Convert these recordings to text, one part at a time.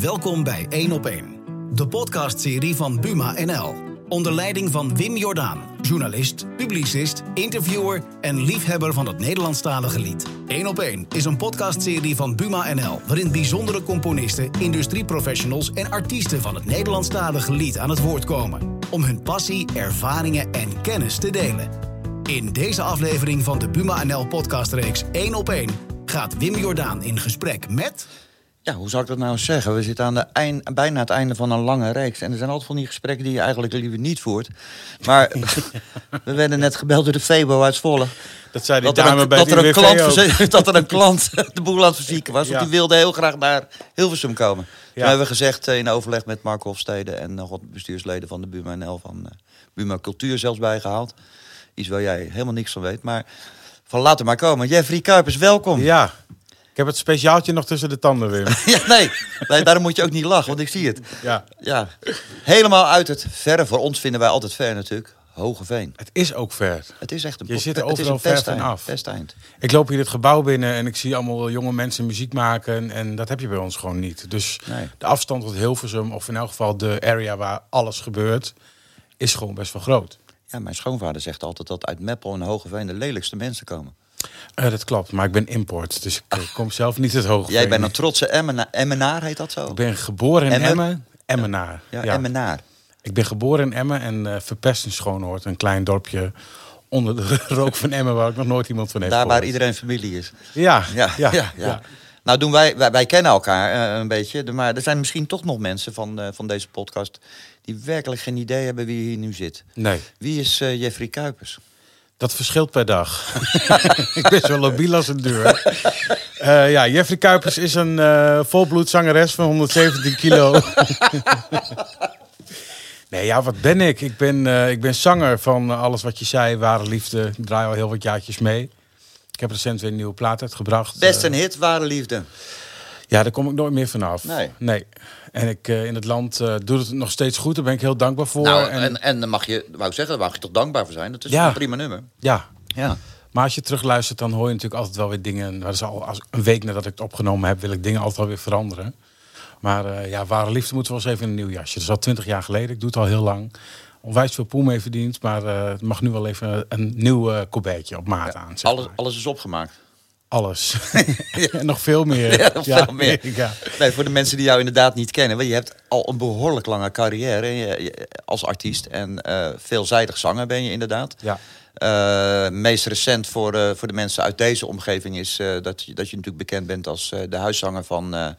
Welkom bij 1 op 1, de podcastserie van Buma NL. Onder leiding van Wim Jordaan, journalist, publicist, interviewer en liefhebber van het Nederlandstalige lied. 1 op 1 is een podcastserie van Buma NL, waarin bijzondere componisten, industrieprofessionals en artiesten van het Nederlandstalige lied aan het woord komen. Om hun passie, ervaringen en kennis te delen. In deze aflevering van de Buma NL podcastreeks 1 op 1 gaat Wim Jordaan in gesprek met... Ja, hoe zou ik dat nou zeggen? We zitten aan de eind, bijna het einde van een lange reeks. En er zijn altijd van die gesprekken die je eigenlijk liever niet voert. Maar we werden net gebeld door de Febo uit Zwolle. Dat zei die Dat dame een, bij dat, het er een klant, dat er een klant de boel aan het verzieken was. Ja. Want die wilde heel graag naar Hilversum komen. Toen Ja. hebben we gezegd eh, in overleg met Marco Hofstede... en nog wat bestuursleden van de Buma NL van eh, Buma Cultuur zelfs bijgehaald. Iets waar jij helemaal niks van weet. Maar van laat er maar komen. Jeffrey Kuipers, welkom. Ja, ik heb het speciaaltje nog tussen de tanden, Wim. Ja, nee, nee, daarom moet je ook niet lachen, want ik zie het. Ja, Ja, helemaal uit het verre. Voor ons vinden wij altijd ver natuurlijk. Hogeveen. het is ook ver. Het is echt een Je zit er overal een ver van af. pesteind. Ik loop hier het gebouw binnen en ik zie allemaal jonge mensen muziek maken. En dat heb je bij ons gewoon niet. Dus Nee. de afstand tot Hilversum, of in elk geval de area waar alles gebeurt, is gewoon best wel groot. Ja, mijn schoonvader zegt altijd dat uit Meppel en Hogeveen de lelijkste mensen komen. Eh, dat klopt, maar ik ben import, dus ik kom zelf niet het hoog. Jij bent een trotse Emmena- Emmenaar, heet dat zo? Ik ben geboren in Emmen? Emmen, Emmenaar. Ja, Ja. Emmenaar. Ik ben geboren in Emmen en eh verpest in Schoonhoort, een klein dorpje onder de rook van Emmen waar ik nog nooit iemand van heeft Daar waar iedereen familie is. Ja, Ja, ja, ja. Nou, doen wij, wij, wij kennen elkaar eh, een beetje. Maar er zijn misschien toch nog mensen van, van deze podcast... die werkelijk geen idee hebben wie hier nu zit. Nee, Wie is Jeffrey Kuipers? Dat verschilt per dag. ik ben zo labiel als een deur. Eh, ja, Jeffrey Kuipers is een eh volbloed zangeres van 117 kilo. nee, ja, wat ben ik? Ik ben, eh, ik ben zanger van alles wat je zei, Ware Liefde. Ik draai al heel wat jaartjes mee. Ik heb recent weer een nieuwe plaat uitgebracht. Best een hit, Ware Liefde. Ja, daar kom ik nooit meer vanaf. Nee. nee. En ik eh, in het land eh doe het nog steeds goed. Daar ben ik heel dankbaar voor. Nou, en, en, en dan mag je, wou ik zeggen, daar mag je toch dankbaar voor zijn. Dat is Ja. een prima nummer. ja, Ja. maar als je terugluistert, dan hoor je natuurlijk altijd wel weer dingen. Dat is al als een week nadat ik het opgenomen heb, wil ik dingen altijd wel weer veranderen. Maar eh, ja, ware liefde moeten we wel eens even in een nieuw jasje. Dat is al twintig jaar geleden. Ik doe het al heel lang. Onwijs veel poel mee verdiend. Maar het mag nu wel even een nieuw colbertje op maat aan. zeg Alles, maar. alles is opgemaakt. Alles. en nog veel meer. Ja, veel meer. Ja. Nee, voor de mensen die jou inderdaad niet kennen. Want je hebt al een behoorlijk lange carrière je- je- als artiest. En eh, veelzijdig zanger ben je inderdaad. Ja. Eh, meest recent voor, eh, voor de mensen uit deze omgeving is dat, je, dat je natuurlijk bekend bent als de huiszanger van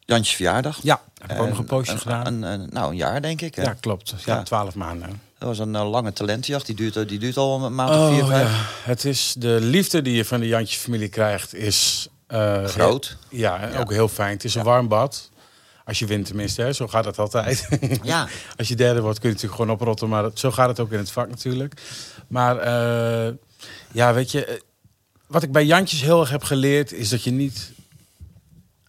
Jantjes Verjaardag. Ja, heb ik ook nog een poosje gedaan. een- een- nou, een jaar denk ik. hè? Ja, klopt. Ja, Ja. twaalf maanden. Dat was een eh, lange talentenjacht. Die duurt, die duurt al een maand of Oh, vier, vijf. ja. Het is de liefde die je van de Jantje-familie krijgt, is eh, Groot. Ja, ook heel fijn. Het is een warm bad. Als je wint tenminste, hè. zo gaat het altijd. Ja. Als je derde wordt kun je natuurlijk gewoon oprotten, maar dat- zo gaat het ook in het vak natuurlijk. Maar eh, ja, weet je, eh, wat ik bij Jantjes heel erg heb geleerd, is dat je niet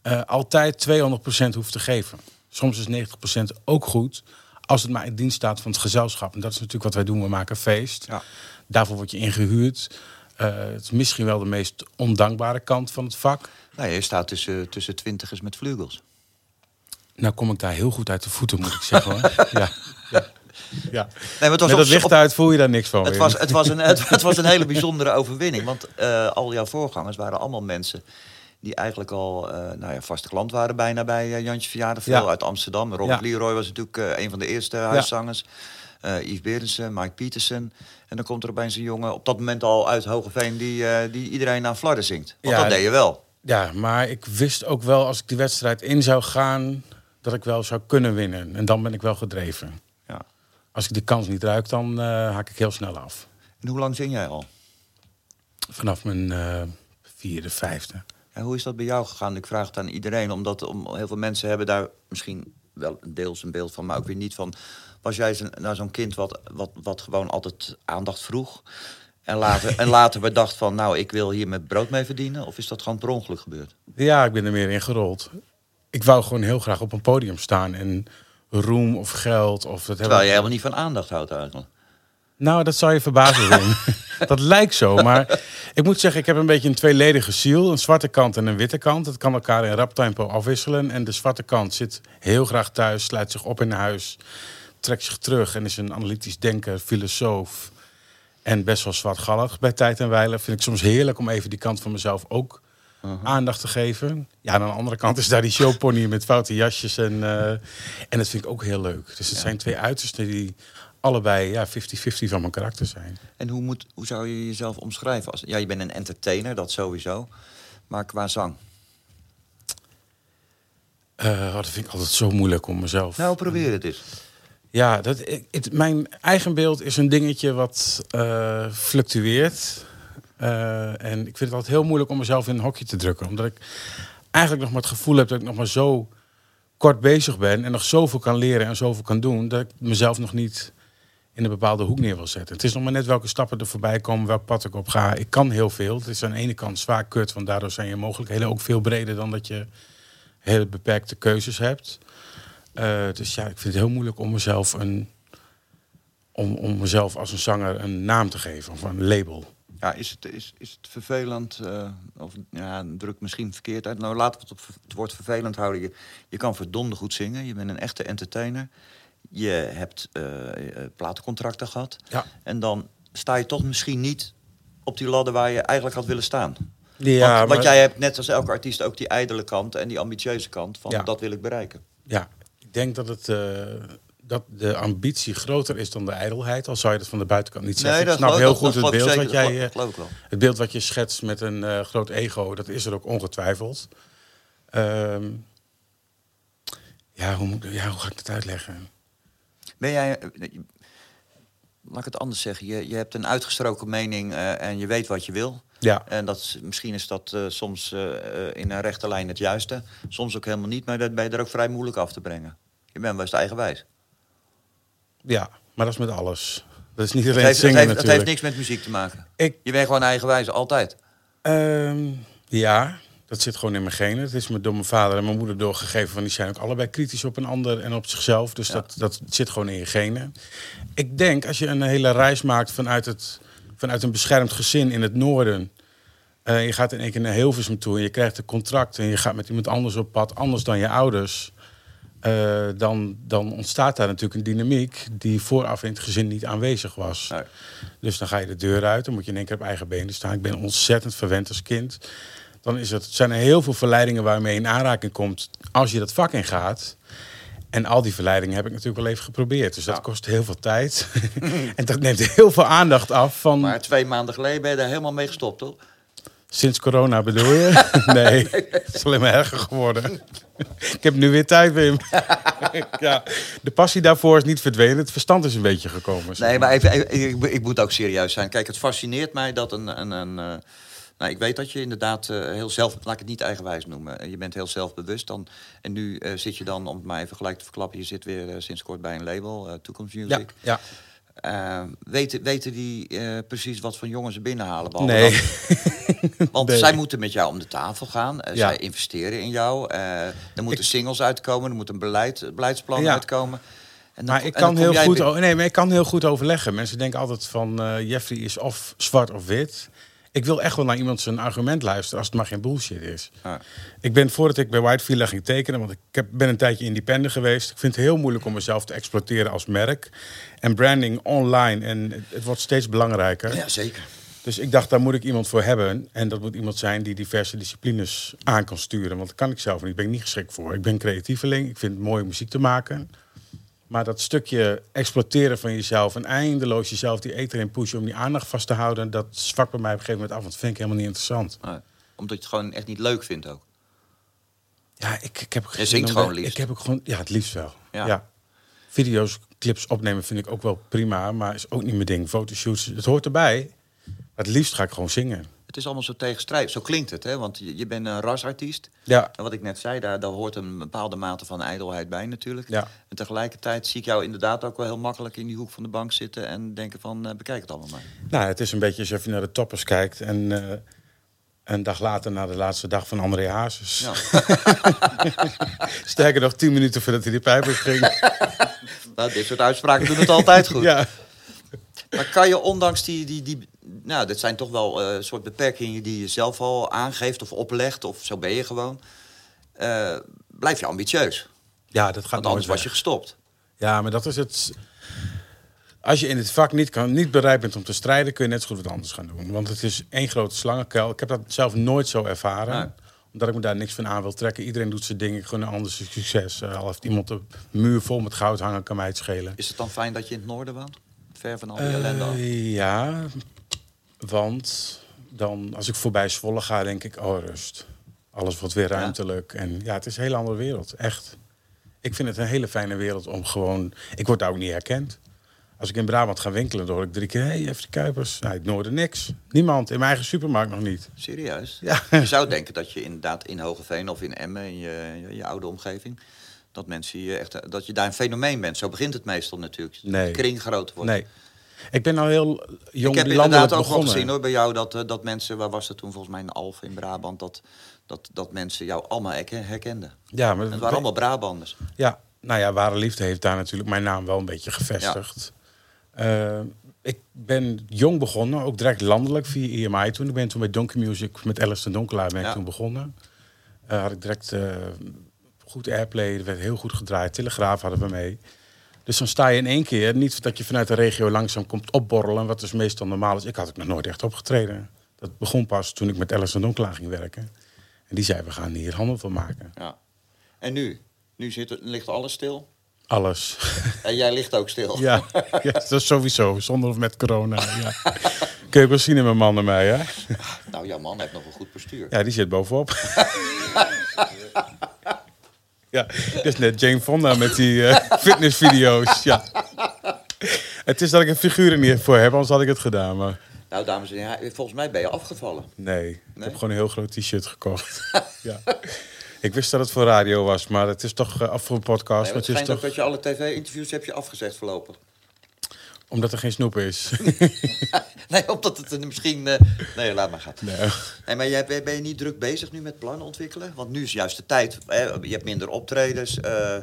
eh, altijd 200% hoeft te geven. Soms is 90% ook goed, als het maar in dienst staat van het gezelschap. En dat is natuurlijk wat wij doen, we maken feest. Ja. Daarvoor word je ingehuurd. Eh, het is misschien wel de meest ondankbare kant van het vak. Nou, je staat tussen, tussen twintigers met vleugels. Nou kom ik daar heel goed uit de voeten, moet ik zeggen. Hoor. ja. ja. ja. Nee, maar het was Met op- dat licht op- uit voel je daar niks van. Het was, het, was een, het, het was een hele bijzondere overwinning. Want eh, al jouw voorgangers waren allemaal mensen die eigenlijk al eh, nou ja, vaste klant waren bijna bij eh, Jantje Verjaardag. Veel Ja. uit Amsterdam. Robert. Leroy was natuurlijk eh, een van de eerste huiszangers. Eh Yves Berensen, Mike Pietersen. En dan komt er opeens een jongen, op dat moment al uit Hogeveen, die, die iedereen aan Flarden zingt. Want Ja, dat deed je wel. Ja, maar ik wist ook wel als ik die wedstrijd in zou gaan, dat ik wel zou kunnen winnen. En dan ben ik wel gedreven. Ja. Als ik die kans niet ruik, dan haak ik heel snel af. En hoe lang zing jij al? Vanaf mijn vierde, vijfde. En hoe is dat bij jou gegaan? Ik vraag het aan iedereen, omdat om, heel veel mensen hebben daar misschien wel deels een beeld van, maar ook weer niet van. Was jij nou zo'n kind wat, wat, wat gewoon altijd aandacht vroeg? En later, en later bedacht van, nou, ik wil hier mijn brood mee verdienen? Of is dat gewoon per ongeluk gebeurd? Ja, ik ben er meer in gerold. Ik wou gewoon heel graag op een podium staan en roem of geld of dat Terwijl je helemaal niet van aandacht houdt eigenlijk. Nou, dat zou je verbazen, Wim. dat lijkt zo, maar ik moet zeggen, ik heb een beetje een tweeledige ziel. Een zwarte kant en een witte kant. Dat kan elkaar in rap tempo afwisselen. En de zwarte kant zit heel graag thuis, sluit zich op in huis, trekt zich terug en is een analytisch denker, filosoof. En best wel zwartgallig bij tijd en wijle. Vind ik soms heerlijk om even die kant van mezelf ook aandacht te geven. Ja, aan de andere kant is daar die showpony met foute jasjes. En, eh, en dat vind ik ook heel leuk. Dus het zijn twee uitersten die allebei ja, 50-50 van mijn karakter zijn. En hoe, moet, hoe zou je jezelf omschrijven? Als, ja, je bent een entertainer, dat sowieso. Maar qua zang? Eh, dat vind ik altijd zo moeilijk om mezelf... Nou, probeer het eens. Ja, dat, ik, het, mijn eigen beeld is een dingetje wat eh, fluctueert. Eh, en ik vind het altijd heel moeilijk om mezelf in een hokje te drukken. Omdat ik eigenlijk nog maar het gevoel heb dat ik nog maar zo kort bezig ben... en nog zoveel kan leren en zoveel kan doen... dat ik mezelf nog niet in een bepaalde hoek neer wil zetten. Het is nog maar net welke stappen er voorbij komen, welk pad ik op ga. Ik kan heel veel. Het is aan de ene kant zwaar kut, want daardoor zijn je mogelijkheden ook veel breder dan dat je hele beperkte keuzes hebt. Uh, dus ja, ik vind het heel moeilijk om mezelf een om, om mezelf als een zanger een naam te geven of een label. Ja, is het, is, is het vervelend, uh, of ja, druk misschien verkeerd uit. Nou, laten we het op het woord vervelend houden. Je, je kan verdomde goed zingen, je bent een echte entertainer. Je hebt uh, platencontracten gehad. Ja. En dan sta je toch misschien niet op die ladder waar je eigenlijk had willen staan. Ja, want, maar... want jij hebt net als elke artiest ook die ijdele kant en die ambitieuze kant van Ja. dat wil ik bereiken. Ja, ik denk dat, het, eh, dat de ambitie groter is dan de ijdelheid. Al zou je dat van de buitenkant niet zeggen. ik snap heel goed het beeld, wat jij, eh, geloof het beeld wat je schetst met een eh, groot ego. Dat is er ook ongetwijfeld. Ehm, ja, hoe, ja, hoe ga ik dat uitleggen? Ben jij, laat ik het anders zeggen, je, je hebt een uitgesproken mening eh, en je weet wat je wil. Ja, En dat, is- misschien is dat eh, soms eh, in een rechte lijn het juiste. Soms ook helemaal niet, maar dat ben je er ook vrij moeilijk af te brengen. Je bent best eigenwijs. ja, maar dat is met alles. Dat is niet Het alleen het, zingen heeft, het natuurlijk. heeft niks met muziek te maken. Ik, Je bent gewoon eigenwijs, altijd. Ehm, ja, dat zit gewoon in mijn genen. Het is me door mijn vader en mijn moeder doorgegeven. Want die zijn ook allebei kritisch op een ander en op zichzelf. Dus Ja. dat, dat zit gewoon in je genen. Ik denk, als je een hele reis maakt vanuit, het, vanuit een beschermd gezin in het noorden... eh, je gaat in één keer naar Hilversum toe en je krijgt een contract... en je gaat met iemand anders op pad, anders dan je ouders... eh, dan, dan ontstaat daar natuurlijk een dynamiek... die vooraf in het gezin niet aanwezig was. Nee. Dus dan ga je de deur uit, dan moet je in één keer op eigen benen staan. Ik ben ontzettend verwend als kind. Dan is het, zijn er heel veel verleidingen waarmee je in aanraking komt als je dat vak ingaat. En al die verleidingen heb ik natuurlijk wel even geprobeerd. Dus dat Ja. kost heel veel tijd. en dat neemt heel veel aandacht af van... Maar twee maanden geleden ben je daar helemaal mee gestopt, toch? Sinds corona bedoel je? nee, het is alleen maar erger geworden. ik heb nu weer tijd, Wim. ja, de passie daarvoor is niet verdwenen. Het verstand is een beetje gekomen. zeg Nee, maar even, even- ik, ik moet ook serieus zijn. Kijk, het fascineert mij dat een... een, een eh, nou, ik weet dat je inderdaad eh, heel zelf... Laat ik het niet eigenwijs noemen. Eh, Je bent heel zelfbewust dan. En nu eh, zit je dan, om het maar even gelijk te verklappen... je zit weer sinds kort bij een label, Toekomst Ja, Music. ja. Weten, weten die precies wat voor jongens ze binnenhalen? behalve Nee. dat- want Nee. zij moeten met jou om de tafel gaan. Ja. Zij investeren in jou. Er moeten singles uitkomen. Er moet een beleid, beleidsplan Ja. uitkomen. En dan- Maar ik kan, heel goed, nee, maar ik kan heel goed overleggen. Mensen denken altijd van Jeffrey is of zwart of wit. Ik wil echt wel naar iemand zijn argument luisteren als het maar geen bullshit is. Ik ben voordat ik bij White Villa ging tekenen, want ik heb, ben een tijdje independent geweest. Ik vind het heel moeilijk om mezelf te exploiteren als merk. En branding online. En het, het wordt steeds belangrijker. Ja, zeker. Dus ik dacht, daar moet ik iemand voor hebben. En dat moet iemand zijn die diverse disciplines aan kan sturen. Want dat kan ik zelf niet. Daar ben ik niet geschikt voor. Ik ben creatieveling. Ik vind het mooi om muziek te maken. Maar dat stukje exploiteren van jezelf en eindeloos jezelf die eten in pushen om die aandacht vast te houden, dat zwakt bij mij op een gegeven moment af. Want dat vind ik helemaal niet interessant. Nee, omdat je het gewoon echt niet leuk vindt ook. Ja, ik, ik heb Je zin zingt om- gewoon liefst. Ik heb ook gewoon, ja, het liefst wel. Ja. Ja. Video's, clips opnemen vind ik ook wel prima, maar is ook niet mijn ding. Fotoshoots, het hoort erbij. Maar het liefst ga ik gewoon zingen. Het is allemaal zo tegenstrijdig. Zo klinkt het, hè? Want je, je bent een rasartiest. Ja, En wat ik net zei, daar, daar hoort een bepaalde mate van ijdelheid bij natuurlijk. ja. En tegelijkertijd zie ik jou inderdaad ook wel heel makkelijk in die hoek van de bank zitten... en denken van, eh, bekijk het allemaal maar. Nou, het is een beetje alsof je naar de toppers kijkt en eh, een dag later naar de laatste dag van André Hazes. Ja. Sterker nog, tien minuten voordat hij de pijpers ging. nou, dit soort uitspraken doen het altijd goed. ja. Maar kan je ondanks die, die, die nou, dit zijn toch wel eh, soort beperkingen die je zelf al aangeeft of oplegt, of zo ben je gewoon. eh, blijf je ambitieus. Ja, dat gaat Want anders was je gestopt. Ja, maar dat is het. Als je in het vak niet, kan, niet bereid bent om te strijden, kun je net zo goed wat anders gaan doen. Want het is één grote slangenkuil. Ik heb dat zelf nooit zo ervaren. Omdat ik me daar niks van aan wil trekken. Iedereen doet zijn ding. Ik gun een ander succes. Eh, al heeft iemand de muur vol met goud hangen, kan mij het schelen. Is het dan fijn dat je in het noorden woont? Ver van al die ellende af. Eh, ja, want dan als ik voorbij Zwolle ga, denk ik, oh rust. Alles wordt weer Ja. ruimtelijk. En ja, het is een hele andere wereld, echt. Ik vind het een hele fijne wereld om gewoon... Ik word daar ook niet herkend. Als ik in Brabant ga winkelen, dan hoor ik drie keer... Hé, hey, even de Kuipers. Nou, het noorden niks. Niemand. In mijn eigen supermarkt nog niet. Serieus? Ja. Je zou denken dat je inderdaad in Hogeveen of in Emmen, in je, je, je oude omgeving... Dat, mensen je echt, dat je daar een fenomeen bent. Zo begint het meestal natuurlijk. Nee. De kring groter wordt. Nee. Ik ben al heel jong Ik heb inderdaad ook wel gezien hoor, bij jou dat, eh, dat mensen, waar was dat toen volgens mij in Alphen in Brabant, dat, dat, dat mensen jou allemaal herken- herkenden. Ja, maar Het waren allemaal Brabanders. Ja, nou ja, Ware Liefde heeft daar natuurlijk mijn naam wel een beetje gevestigd. Eh, ik ben jong begonnen, ook direct landelijk via EMI toen. Ik ben toen bij Donkey Music met Alice de Donkelaar ben ik Ja. toen begonnen. Eh, had ik direct goed airplay, er werd heel goed gedraaid. Telegraaf hadden we mee. Dus dan sta je in één keer, niet dat je vanuit de regio langzaam komt opborrelen, wat dus meestal normaal is. Ik had ook nog nooit echt opgetreden. Dat begon pas toen ik met Alice de Donkelaar ging werken. En die zei, we gaan hier handel van maken. Ja. En nu? Nu zit, ligt alles stil. Alles. En jij ligt ook stil. Ja, ja, dat is sowieso. Zonder of met corona. Ja. Kun je wel zien in mijn man en mij, hè? Nou, jouw man heeft nog een goed postuur. Ja, die zit bovenop. Ja, dat is net Jane Fonda met die eh, fitnessvideo's. Ja. Het is dat ik een figuur er niet voor heb, anders had ik het gedaan. Maar Nou, dames en heren, volgens mij ben je afgevallen. nee, ik heb gewoon een heel groot t-shirt gekocht. Ja. Ik wist dat het voor radio was, maar het is toch eh, af voor een podcast. Nee, het het is toch, dat je alle tv-interviews heb je afgezegd voorlopig. Omdat er geen snoep is. Nee, omdat het misschien... eh, Nee, laat maar gaan. Nee. Nee, maar jij, ben je niet druk bezig nu met plannen ontwikkelen? Want nu is juist de tijd. Hè? Je hebt minder optredens. eh,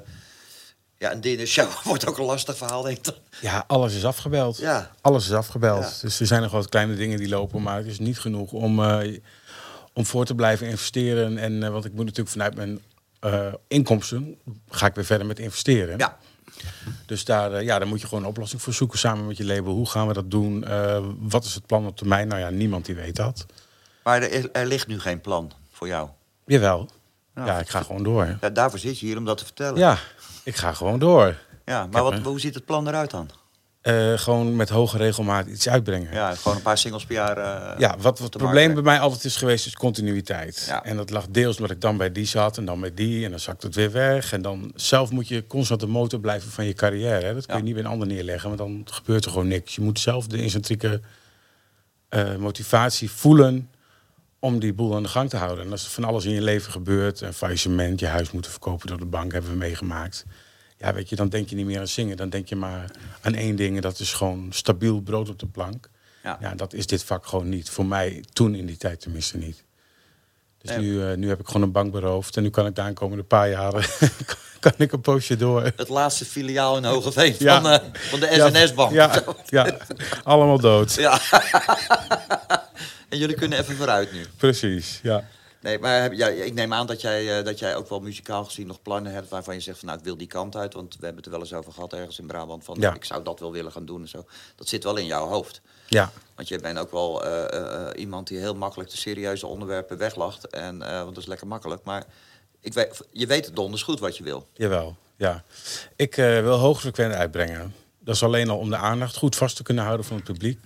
ja, een dinnershow wordt ook een lastig verhaal, denk ik. Ja, alles is afgebeld. Ja. Alles is afgebeld. Ja. Dus er zijn nog wat kleine dingen die lopen, maar het is niet genoeg om, eh, om voor te blijven investeren. En, want ik moet natuurlijk vanuit mijn inkomsten, ga ik weer verder met investeren. Ja, Dus daar, eh, ja, daar moet je gewoon een oplossing voor zoeken samen met je label. Hoe gaan we dat doen? Eh, wat is het plan op termijn? Nou ja, niemand die weet dat. maar er, er ligt nu geen plan voor jou. Jawel. Ja. Ja, ik ga gewoon door. Ja, daarvoor zit je hier om dat te vertellen. Ja, ik ga gewoon door. Ja, maar wat, hoe ziet het plan eruit dan? Eh, gewoon met hoge regelmaat iets uitbrengen. Ja, gewoon een paar singles per jaar. eh, Ja, wat, het probleem bij mij altijd is geweest, is continuïteit. Ja. En dat lag deels omdat ik dan bij die zat en dan bij die en dan zakt het weer weg. En dan zelf moet je constant de motor blijven van je carrière. Hè. Dat kun je Ja. niet bij een ander neerleggen, want dan gebeurt er gewoon niks. Je moet zelf de incentrieke eh, motivatie voelen om die boel aan de gang te houden. En als er van alles in je leven gebeurt, een faillissement, je huis moeten verkopen door de bank, hebben we meegemaakt. Ja, weet je, dan denk je niet meer aan zingen. Dan denk je maar aan één ding en dat is gewoon stabiel brood op de plank. Ja. Ja, dat is dit vak gewoon niet. Voor mij toen in die tijd tenminste niet. Dus Nee. nu, eh, nu heb ik gewoon een bank beroofd. En nu kan ik de aankomende paar jaren kan ik een poosje door. Het laatste filiaal in Hogeveen Ja. van, eh, van de Ja, SNS-bank. Ja, ja, allemaal dood. Ja. en jullie kunnen even vooruit nu. Precies, ja. Nee, maar ja, ik neem aan dat jij, eh, dat jij ook wel muzikaal gezien nog plannen hebt... waarvan je zegt van nou, ik wil die kant uit. Want we hebben het er wel eens over gehad ergens in Brabant. Van Ja. ik zou dat wel willen gaan doen en zo. Dat zit wel in jouw hoofd. Ja, Want je bent ook wel eh, eh, iemand die heel makkelijk de serieuze onderwerpen weglacht. En, want dat is lekker makkelijk. Maar ik weet, je weet het donders goed wat je wil. jawel. Ja. Ik wil hoogfrequent uitbrengen. Dat is alleen al om de aandacht goed vast te kunnen houden van het publiek.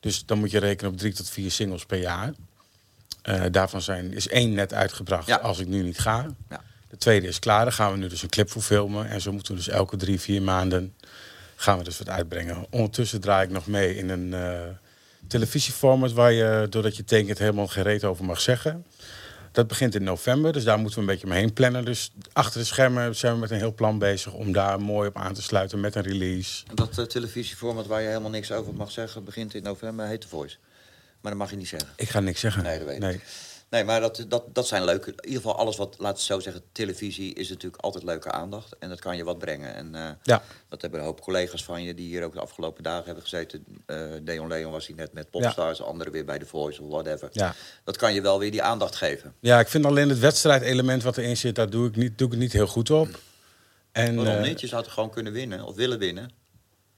Dus dan moet je rekenen op drie tot vier singles per jaar. Eh, daarvan zijn, is één net uitgebracht Ja. als ik nu niet ga. Ja. De tweede is klaar, daar gaan we nu dus een clip voor filmen. En zo moeten we dus elke drie, vier maanden gaan we dus wat uitbrengen. Ondertussen draai ik nog mee in een eh, televisieformat waar je, doordat je tekent, helemaal geen reet over mag zeggen. Dat begint in november, dus daar moeten we een beetje omheen plannen. Dus achter de schermen zijn we met een heel plan bezig om daar mooi op aan te sluiten met een release. En dat eh, televisieformat waar je helemaal niks over mag zeggen... begint in november, heet The Voice. Maar dat mag je niet zeggen. Ik ga niks zeggen. Nee, dat weet ik. Nee, maar dat, dat, dat zijn leuke... In ieder geval alles wat, laten we zo zeggen... televisie is natuurlijk altijd leuke aandacht. En dat kan je wat brengen. En eh, Ja. dat hebben een hoop collega's van je... die hier ook de afgelopen dagen hebben gezeten. Eh Deon Leon was hier net met Popstars. Anderen weer bij The Voice of whatever. Ja. Dat kan je wel weer die aandacht geven. Ja, ik vind alleen het wedstrijdelement wat erin zit, daar doe ik, niet, doe ik niet heel goed op. En, Waarom eh, niet? Je zou het gewoon kunnen winnen of willen winnen.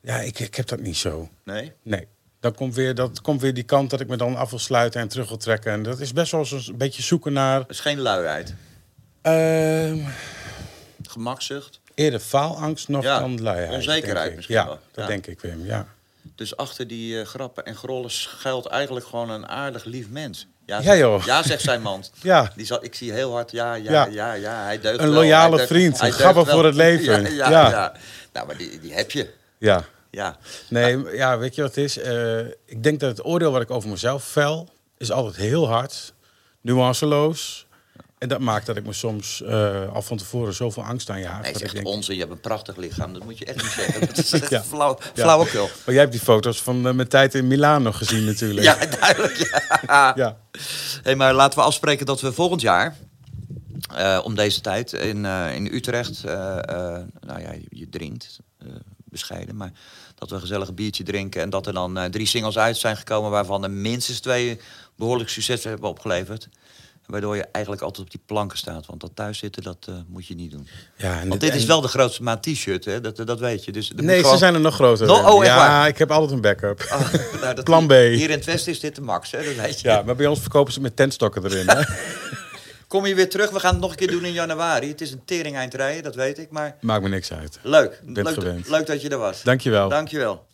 Ja, ik, ik heb dat niet zo. Nee? Nee. Dan komt weer, dat komt weer die kant dat ik me dan af wil sluiten en terug wil trekken. En dat is best wel eens een beetje zoeken naar... Dat is geen luiheid. ehm, Gemakzucht. eerder faalangst nog Ja, dan luiheid. onzekerheid misschien Ja, wel. dat Ja. denk ik, Wim. Ja, Dus achter die eh, grappen en grollen schuilt eigenlijk gewoon een aardig lief mens. Ja, Ja, zegt- joh. Ja, zegt zijn man. Ja. Die zal, ik zie heel hard, ja, ja, Ja. ja, ja, hij deugt Een wel, loyale hij deugt- vriend, hij een voor het leven. Ja, ja, Ja. ja. Nou, maar die, die heb je. ja. Ja. Nee, ja, weet je wat het is? Eh, ik denk dat het oordeel wat ik over mezelf vel, is altijd heel hard, nuanceloos. En dat maakt dat ik me soms eh, al van tevoren zoveel angst aanjaag. Nee, dat ik denk, onzin. Je hebt een prachtig lichaam. Dat moet je echt niet zeggen. Dat is echt Ja. flauw, Ja. flauwekul. Maar jij hebt die foto's van eh, mijn tijd in Milaan nog gezien natuurlijk. Ja, duidelijk. Ja. ja. Hey, maar laten we afspreken dat we volgend jaar... om deze tijd in, in Utrecht... nou ja, je, je drinkt, bescheiden, maar... dat we een gezellig biertje drinken... en dat er dan eh, drie singles uit zijn gekomen... waarvan er minstens twee behoorlijk succes hebben opgeleverd. Waardoor je eigenlijk altijd op die planken staat. Want dat thuis zitten, dat eh, moet je niet doen. ja en Want dit is wel de grootste maat t-shirt, hè? Dat, dat weet je. Dus Nee, gewoon- ze zijn er nog groter. No- oh, ja, waar? ik heb altijd een backup. Oh, nou, dat- Plan B. Hier in het Westen is dit de max, hè? Dat weet je. Ja, maar bij ons verkopen ze met tentstokken erin. Hè? Kom je weer terug? We gaan het nog een keer doen in januari. Het is een tering eind rijden, dat weet ik. Maar Maakt me niks uit. leuk. Leuk, gewend. leuk dat je er was. Dankjewel. Dankjewel.